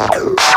Oh.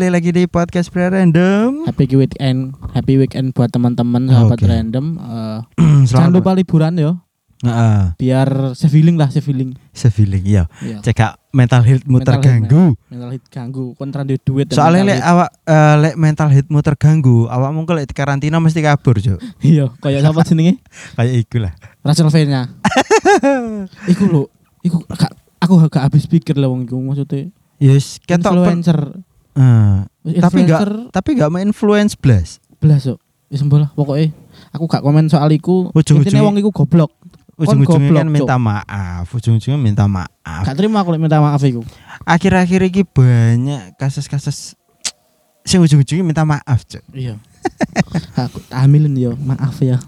Kembali lagi di podcast Pre Random. Happy weekend, happy weekend buat teman-teman sahabat Oke. random. Eh, jangan lupa liburan yo, Heeh, biar se-feeling lah, se-feeling. se-feeling iya. Iya. Cekak mental healthmu Mental health, terganggu. Mental hit ganggu, kontra di duit Soalnya lek health. awak eh, lek mental healthmu terganggu, awak mungkin lek di karantina mesti kabur, Cuk. Iya, kayak apa jenenge? Kayak iku lah. Rachel V-nya. iku lho, iku aku gak habis pikir lah wong iku maksudnya. Yes, ketok influencer. Eh, tapi enggak tapi enggak mau influence blas. belas kok. Wis lah pokoknya aku gak komen soal iku. Intinya wong iku goblok. Ujung-ujungnya kan minta maaf, ujung-ujungnya minta maaf. Gak terima aku minta maaf iku. Akhir-akhir ini banyak kasus-kasus sing ujung-ujungnya minta maaf, Cuk. Iya. aku hamilin yo, maaf ya.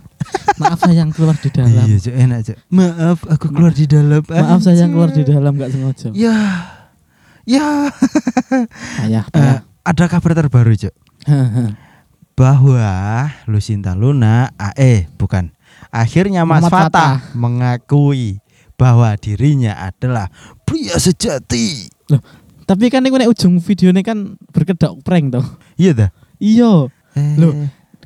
Maaf sayang keluar di dalam. Iya, Cuk, enak, Cuk. Maaf, aku keluar di dalam. Maaf sayang keluar di dalam gak sengaja. Ya. Ya. Ayah, Eh, ada kabar terbaru, Cuk. Bahwa Lucinta Luna, ah, eh bukan. Akhirnya Mas Muhammad Fatah Fatah. mengakui bahwa dirinya adalah pria sejati. Tapi kan ini ujung videonya kan berkedok prank toh. Iya dah. Iya. Eh, Loh.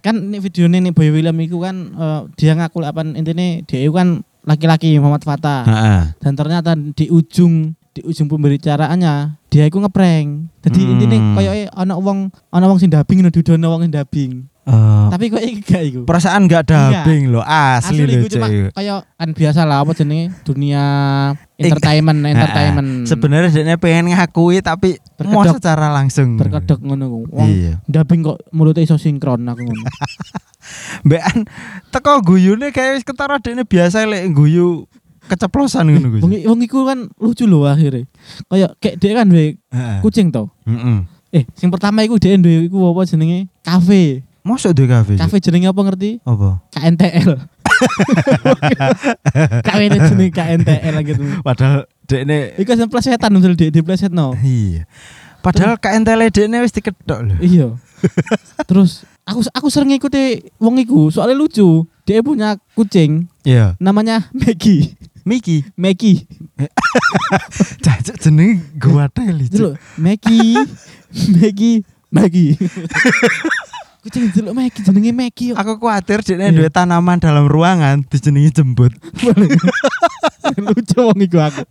Kan ini videonya nih Boy William itu kan eh, dia ngaku apa intinya dia itu kan laki-laki Muhammad Fatah. Heeh. Dan ternyata di ujung di ujung pembicaraannya dia itu ngeprank. Jadi Hmm. intinya kayak ana wong ana wong sing dubbing dudono wong sing dubbing. Eh, Tapi kok gak iku. perasaan nggak dubbing loh, asli, loh, iku cuma kayak kan biasa lah apa jenenge dunia entertainment entertainment. Sebenarnya dia pengen ngakui tapi mau secara langsung. berkedok ngono ku. Wong Iya. dubbing kok mulutnya iso sinkron aku ngono. Mbekan teko guyune kayak wis ketara dekne biasa lek guyu keceplosan ngono Gus. wong iku kan lucu loh akhirnya. Kayak kayak dia kan duwe kucing to. Heeh. Eh, sing pertama iku dia duwe iku apa jenenge? Kafe. Mosok duwe kafe. Kafe jenenge apa ngerti? Apa? KNTL. Kafe ini jenenge KNTL gitu. Padahal dekne Iku sing plesetan misal di di plesetno. iya. Padahal KNTL dekne wis dikedok lho. Iya. Terus aku aku sering ngikuti wong iku soalnya lucu. Dia punya kucing Iya. namanya Maggie. Miki. Maggie. Cacuk jenenge gua teli. Loh, Maggie. Maggie. Maggie. kucing itu loh Maggie jenenge kok. Aku kuatir dekne Iya. duwe tanaman dalam ruangan dijenengi jembut. lucu wong iku aku.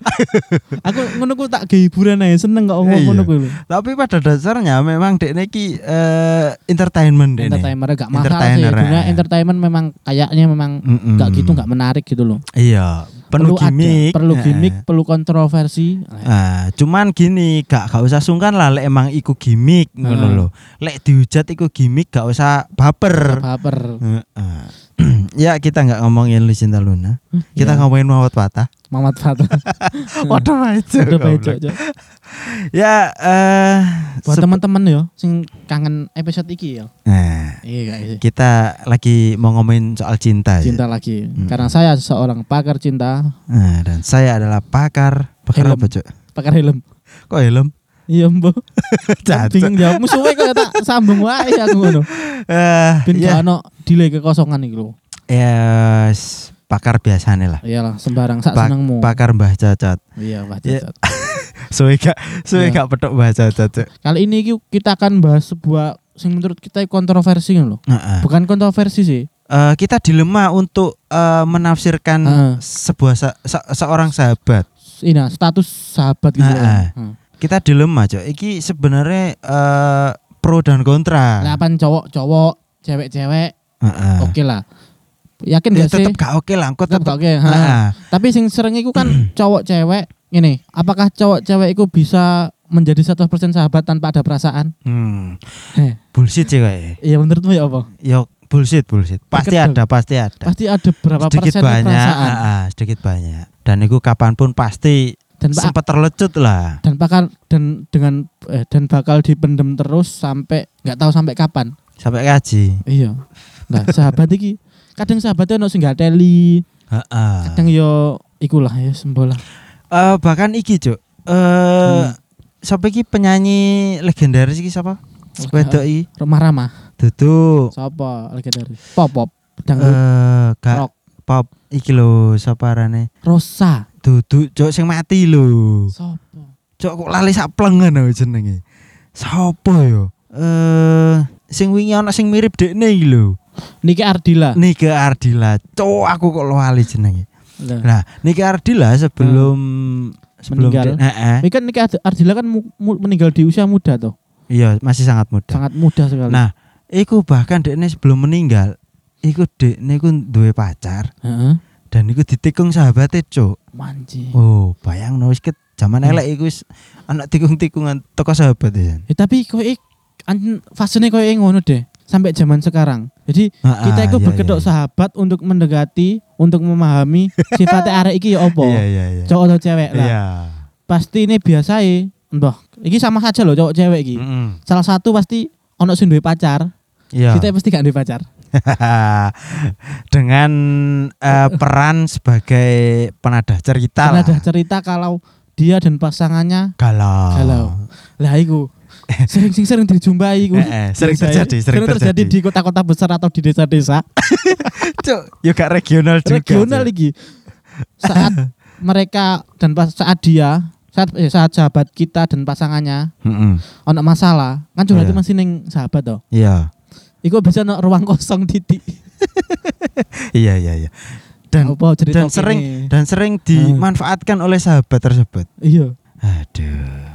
Aku ngono ku tak ge hiburan ae seneng kok ngomong Iya. ngono kuwi lho. Tapi pada dasarnya memang dekne ki eh, entertainment dekne. Entertainer gak mahal sih. Entertainer, Dunia eh. entertainment memang kayaknya memang Mm-mm. gak gitu gak menarik gitu loh. Iya, perlu ada, gimmick. perlu Eh, gimmick, perlu kontroversi. Ah, cuman gini, gak gak usah sungkan lah lek emang iku gimmick ngono lho. Lek dihujat iku gimmick gak usah baper. Baper. Heeh. Ya kita nggak ngomongin Lucinta Luna, kita Ya. ngomongin Muhammad Patah. Mamat Fatah. Waduh baik, Cok, Cok. Ya eh Buat sep- teman-teman yo sing kangen episode iki ya. Nah, Iya guys. kita lagi mau ngomongin soal cinta. ya. Cinta lagi. Hmm. Karena saya seorang pakar cinta, Nah, dan saya adalah pakar pakar Helm. apa, Cuk? pakar helm. Kok helm? Iya, Mbok. Cacuk. Bingung jawab musuhnya kok tak sambung wae aku ngono. Eh, Ben ya, ono delay kekosongan iki lho. Ya, s- pakar biasanya lah. Iyalah sembarang sak Pak- senengmu. Pakar Mbah Cacat. Iya, Ya. Cacat. suwe gak suwe Iya. gak petok bahasa cocok. Kali ini ki- kita akan bahas sebuah sing menurut kita kontroversi loh. Heeh. Bukan kontroversi sih. Eh, kita dilema untuk eh, menafsirkan Heeh. sebuah sa- se- seorang sahabat. Ini status sahabat gitu. loh. Heeh. Hmm. Kita dilema, Cok. Iki sebenarnya eh, pro dan kontra. Lah cowok-cowok, cewek-cewek, Heeh. oke lah. Yakin Ya gak sih? tetep gak oke lah, engko Tetep tetep. gak oke. ha. Heeh. Tapi sing sering iku kan cowok cewek ini, apakah cowok cewek itu bisa menjadi 100% sahabat tanpa ada perasaan? Hmm. Heh. Bullshit sih kayak. Iya menurutmu ya apa? Ya bullshit, bullshit. Pasti Berkedok. ada, pasti ada. Pasti ada berapa sedikit persen banyak, perasaan ah, ah, sedikit banyak. Dan itu kapan pun pasti dan sempat terlecut lah. dan bakal dan dengan eh, dan bakal dipendem terus sampai nggak tahu sampai kapan. Sampai kaji. Iya. Nah, sahabat iki kadang sahabatnya ono sing gak teli, Heeh. kadang yo ikulah ya sembola. Eh, bahkan iki, Cuk. Eh Hmm. siapa iki penyanyi legendaris iki siapa? Wedok iki. Rumah ramah. Dudu. Siapa legendaris? Pop pop. Dangdut. Gak rock. pop iki lho sapa arane? Rosa. Dudu, Cuk sing mati lho. Sopo? Cuk kok lali sak plengen jenenge. Sopo yo? Eh sing wingi ana sing mirip dekne iki lho. Niki Ardila. Nike Ardila. Cuk aku kok lali jenenge. Nah, Niki Ardila sebelum sebelum Meninggal. Heeh. Kan Ardila kan mu- mu- meninggal di usia muda tuh. Iya, masih sangat muda. Sangat muda sekali. Nah, iku bahkan dekne sebelum meninggal, iku dekne iku duwe pacar Heeh. dan iku ditikung sahabatnya, Cuk. Manji. Oh, bayang wis ket zaman Hmm. elek iku wis anak tikung-tikungan toko sahabat ya. Ya, tapi kowe ik- fasenya kowe ngono deh sampai zaman sekarang. Jadi kita Ah, itu iya, berkedok iya. sahabat untuk mendekati, untuk memahami sifatnya arek iki ya apa. Iya, iya, iya. Cowok atau cewek lah. Iya. Pasti ini biasa ya. Mbah, iki sama saja loh cowok cewek iki. Mm-mm. Salah satu pasti ono sing duwe pacar, Iya. kita pasti gak duwe pacar. Dengan eh, peran sebagai penadah cerita lah. ada cerita kalau dia dan pasangannya galau. Galau. lah iku sering sing sering dijumpai. Eh, eh, sering terjadi, sering terjadi terjadi. di kota-kota besar atau di desa-desa. Cuk, yo gak regional juga. regional lagi. Saat mereka dan pas saat dia saat eh, saat sahabat kita dan pasangannya Mm-mm. ono masalah, kan curhatnya Iya. masih ning sahabat toh. Iya. Iku bisa ono ruang kosong titik. Iya, iya, iya. Dan Apa dan sering kene? dan sering dimanfaatkan oleh sahabat tersebut. iya, Aduh.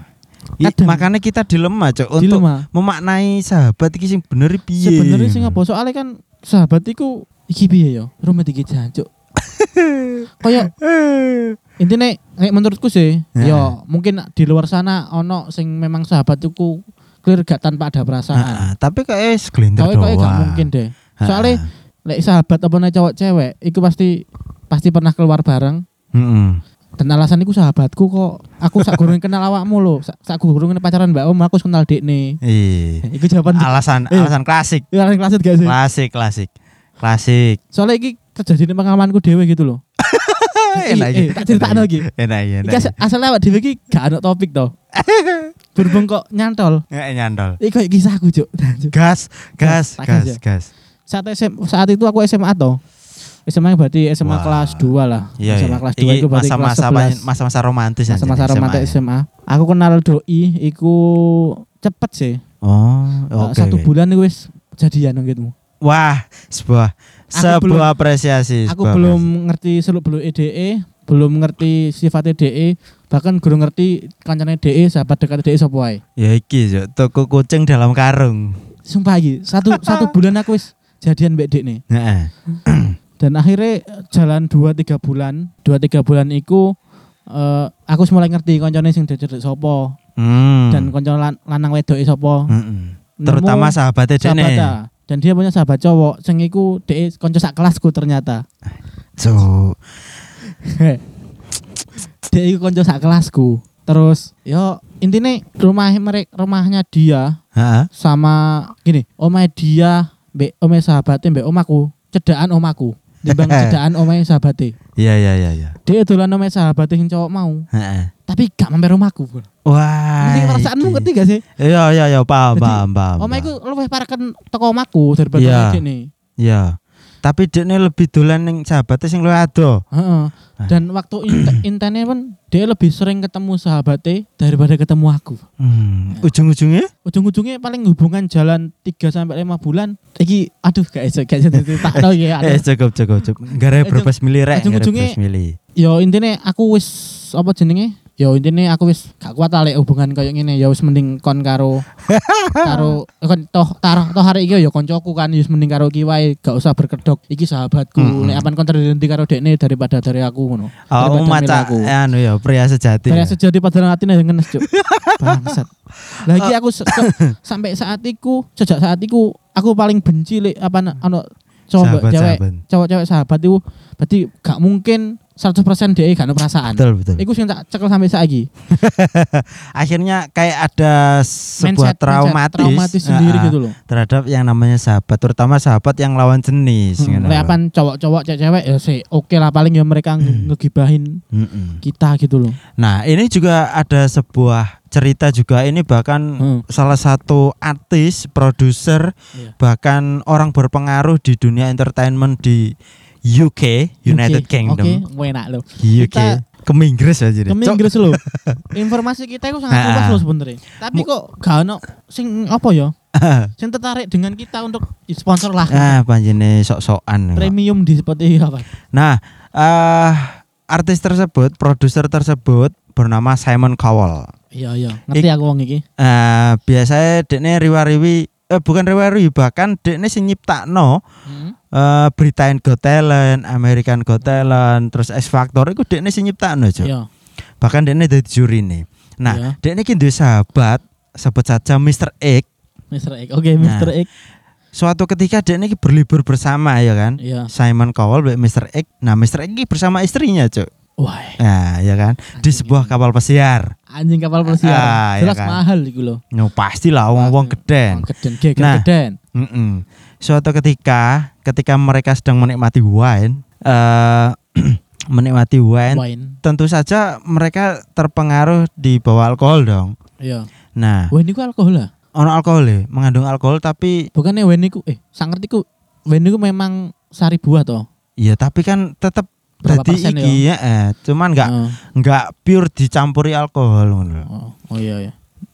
I- Kadang. makanya kita dilema, Cuk, untuk dilema. memaknai sahabat iki sing bener piye. Sebenarnya sing apa soalnya kan sahabat iku iki piye yo? Rumah iki jancuk. Kayak intinya nek menurutku sih Heeh. ya mungkin di luar sana ono sing memang sahabat itu clear gak tanpa ada perasaan Ah, tapi kayak segelintir doang. kau gak mungkin deh soalnya nek sahabat apa nek cowok cewek itu pasti pasti pernah keluar bareng Mm-mm. dan alasan iku sahabatku kok aku sak gurung kenal awakmu lo sak, sak gurung pacaran mbak om aku kenal dek nih Iya. iku jawaban Alasan Eh. alasan klasik. Iya, alasan klasik gak sih Klasik, klasik. Klasik. soalnya iki terjadi di pengalamanku dewe gitu loh Enak eh, tak ceritakno iki. Enak iya, enak. Iki as- asalnya awak dhewe iki gak ada topik toh. Berhubung kok nyantol. Nggak nyandol. Iki koyo kisahku, Cuk. Gas, gas, gas ya. gas. Saat SM, saat itu aku SMA toh. SMA berarti SMA Wah. kelas 2 lah. Iya, SMA iya. kelas 2 Iki itu berarti masa-masa kelas apa- 11. masa-masa romantis ya, Masa-masa SMA romantis ya. SMA. Aku kenal doi iku cepet sih. Oh, Uh, oke. Satu bulan itu wis jadian gitu. Wah, sebuah Aku belum- sebuah apresiasi. Aku sebuah belum ngerti seluk beluk EDE, belum ngerti sifat EDE, bahkan guru ngerti kancane DE, sahabat dekat DE sapa wae. apresiasi. Ya iki yo toko kucing dalam karung. Sumpah iki, satu satu bulan aku wis jadian mbek Dek nih. Heeh. Dan akhirnya jalan 2 3 bulan, 2 3 bulan iku eh aku mulai ngerti koncone sing dicedek sapa Hmm. dan konco lan, lanang wedoke sapa. Mm-mm. Terutama sahabatnya sahabat Dene. Dan dia punya sahabat cowok, sing iku dhek konco sak kelasku ternyata. So, Dhek iku konco sak kelasku. Terus yo intinya rumah mereka rumahnya dia heeh. sama gini, omah dia mbek omah sahabatnya mbek omaku, cedaan omaku. Dibang cedaan omah sahabatnya. Iya iya iya iya. Dia dolan omah sahabatnya sing cowok mau. Heeh. tapi gak mampir rumahku. Wah. Ngerti perasaanmu ngerti gak sih? Iya iya iya paham paham paham. Paham. iku luwih paraken teko omahku daripada yeah. nih. Iya. Tapi dekne lebih dolan ning sahabate sing luwih ado. Heeh. Ah. Dan waktu int- intene pun dia lebih sering ketemu sahabatnya daripada ketemu aku. Hmm. Ujung-ujungnya Ujung-ujungnya paling hubungan jalan 3 sampai 5 bulan. Iki aduh gak iso gak iso diceritakan ya. eh cukup cukup cukup. Gare Ujung- berbes mili rek, ujung-ujungnya-. Yo intine aku wis apa jenenge? Yo intine aku wis gak kuat lah hubungan koyo ngene. Ya wis mending kon karo karo kon toh taruh toh hari iki yo koncoku kan wis mending karo iki wae gak usah berkedok. Iki sahabatku. Mm-mm. Nek apan kon terhenti karo dekne daripada dari aku ngono. Oh, maca aku. anu ya pria sejati. Kayak ya. sejati pada hati yang ngenes cuk. Bangsat. Lagi aku se- sampai saat itu sejak saat itu aku paling benci lek apa na- anu cowok cewek sahabat. cowok-cewek sahabat itu berarti gak mungkin 100% dia gak ada perasaan. Betul betul. Iku sing tak cekel sampai saiki. Akhirnya kayak ada sebuah Mindset- traumatis, mindset traumatis sendiri ah, gitu loh. terhadap yang namanya sahabat, terutama sahabat yang lawan jenis. Hmm, ngono. lek apan cowok-cowok cewek ya sih oke lah paling ya mereka nge- ngegibahin Mm-mm. kita gitu loh. Nah, ini juga ada sebuah cerita juga ini bahkan Hmm. salah satu artis, produser, Iya. bahkan orang berpengaruh di dunia entertainment di UK, United Oke, Kingdom, Oke, enak loh. UK, Kita- ke Inggris aja deh. Ke. Inggris loh. Informasi kita itu sangat luas ah. loh sebenarnya. Tapi kok gak ono sing apa ya? Sing tertarik dengan kita untuk sponsor lah. ah, panjene sok-sokan. Premium di seperti apa? Nah, eh artis tersebut, produser tersebut bernama Simon Cowell. Iya iya. Ngerti aku wong iki. Eh biasanya dekne riwa-riwi eh bukan riwa-riwi bahkan dekne sing nyiptakno Hmm. eh Britain Got Talent, American Got Talent, terus X Factor itu dekne sing nyiptakno, Cuk. Iya. Bahkan dekne dadi juri nih. Nah, Iya. dekne iki duwe sahabat sebut saja Mr. X. Mr. X. Oke, Nah. Mr. X. Suatu ketika dekne iki berlibur bersama ya kan. Iya. Simon Cowell Mr. X. Nah, Mr. X iki bersama istrinya, Cuk. Wah, Nah, ya kan. Di sebuah kapal pesiar. Anjing kapal pesiar. Ah, iya Jelas kan. mahal iku loh. No, pastilah wong-wong geden. Wong Geden, Nah. geden. Mm-mm. Suatu ketika, ketika mereka sedang menikmati wine, eh menikmati wine, Wine. tentu saja mereka terpengaruh di bawah alkohol dong. Iya. Nah, Wine iku alkohol lah. ono alkohol ya, mengandung alkohol tapi Bukannya wine iku eh sang ngerti ku wine iku memang sari buah toh. ya tapi kan tetap Berapa Jadi persen iki ya, eh, cuman nggak nggak pure dicampuri alkohol ngono. Oh, oh iya iya.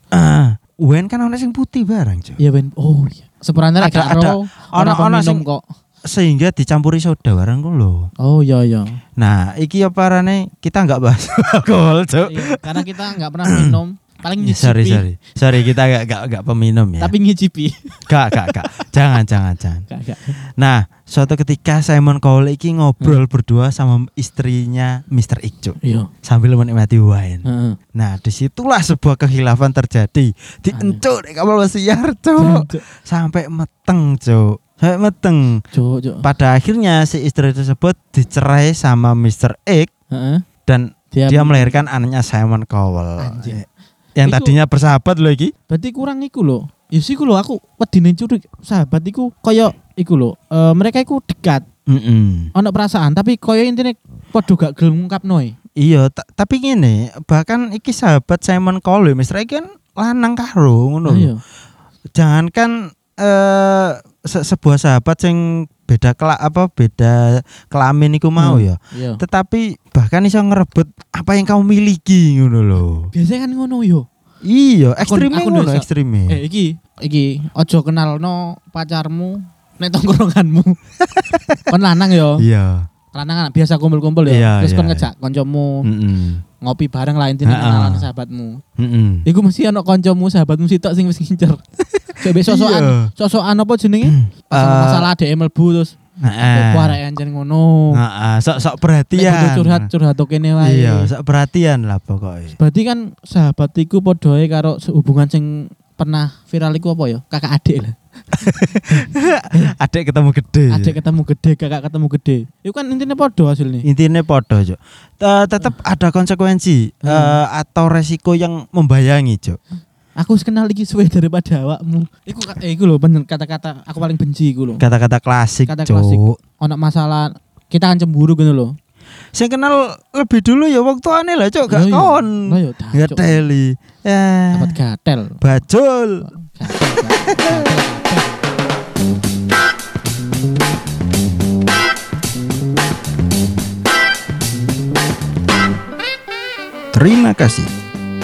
Ah, wine kan ono sing putih barang, Cuk. Iya ben. Oh iya. Sebenarnya Ada- ada ono minum sing- kok. Sehingga dicampuri soda barang ku lho. Oh iya iya. Nah, iki apa rane kita nggak bahas alkohol, Cuk. Iya, karena kita nggak pernah minum, paling Ya, ngicipi. sorry sorry sorry kita gak gak, gak peminum ya Tapi ngicipi. gak gak gak jangan jangan jangan Gak, gak. nah suatu ketika Simon Cowell iki ngobrol berdua sama istrinya Mr. Ikjo Iya. sambil menikmati wine Heeh. nah di situlah sebuah kekhilafan terjadi di encuk di kapal pesiar cuk sampai meteng cuk sampai meteng cuk, cuk. pada akhirnya si istri tersebut dicerai sama Mr. X Heeh. dan Dia, dia melahirkan anaknya Simon Cowell Anjing. Yang Iku- tadinya bersahabat loh iki Berarti kurang iku lho. Ya sih lho aku wedine curi sahabat iku kaya iku lho. eh, mereka iku dekat, Mm-mm. ono perasaan tapi kaya intine padha gak gelem ngungkapno e. Iya, ta- tapi gini, bahkan iki sahabat Simon Cowell, Mr. X kan lanang karo ngono. Iya. Jangankan eh se- sebuah sahabat yang beda kela apa beda kelamin iku mau Hmm. ya. Iya. Tetapi bahkan iso ngerebut apa yang kamu miliki ngono loh. Biasanya kan ngono yo. Iya, aku ngono ekstremnya. Eh iki, iki ojo kenalno pacarmu nek tongkronganmu. kon lanang yo. Iya. Lanang anak biasa kumpul-kumpul ya. Iya, Terus kon iya. ngejak kancamu Mm-mm. ngopi bareng lah intine Ha-ha. kenalan sahabatmu. Mm-mm. Iku mesti ono kancamu sahabatmu sitok sing wis ngincer. Coba sosokan, Iya. sosokan apa jenenge? Eh, masalah ada mlebu terus Heeh. Apa arek anjen ngono. Heeh, sok-sok Nek perhatian. kudu curhat curhat kene wae. Iya, sok perhatian lah pokoknya. Berarti kan sahabat iku karo hubungan sing pernah viral iku apa ya? Kakak adik lah. Adik ketemu gede. Adik ketemu gede, kakak ketemu gede. Itu kan intinya padha hasilnya. Intinya podo, Cok. Te- tetap ada konsekuensi Hmm. eh, atau resiko yang membayangi, Cok. Aku kenal lagi suwe daripada awakmu. Iku eh iku loh bener kata-kata aku paling benci iku loh. Kata-kata klasik, Kata klasik. Cuk. Ono masalah kita kan cemburu gitu loh. Saya kenal lebih dulu ya waktu aneh lah cok gak iya. kon. Gak teli. Ya. Dapat gatel. Bajul. Terima kasih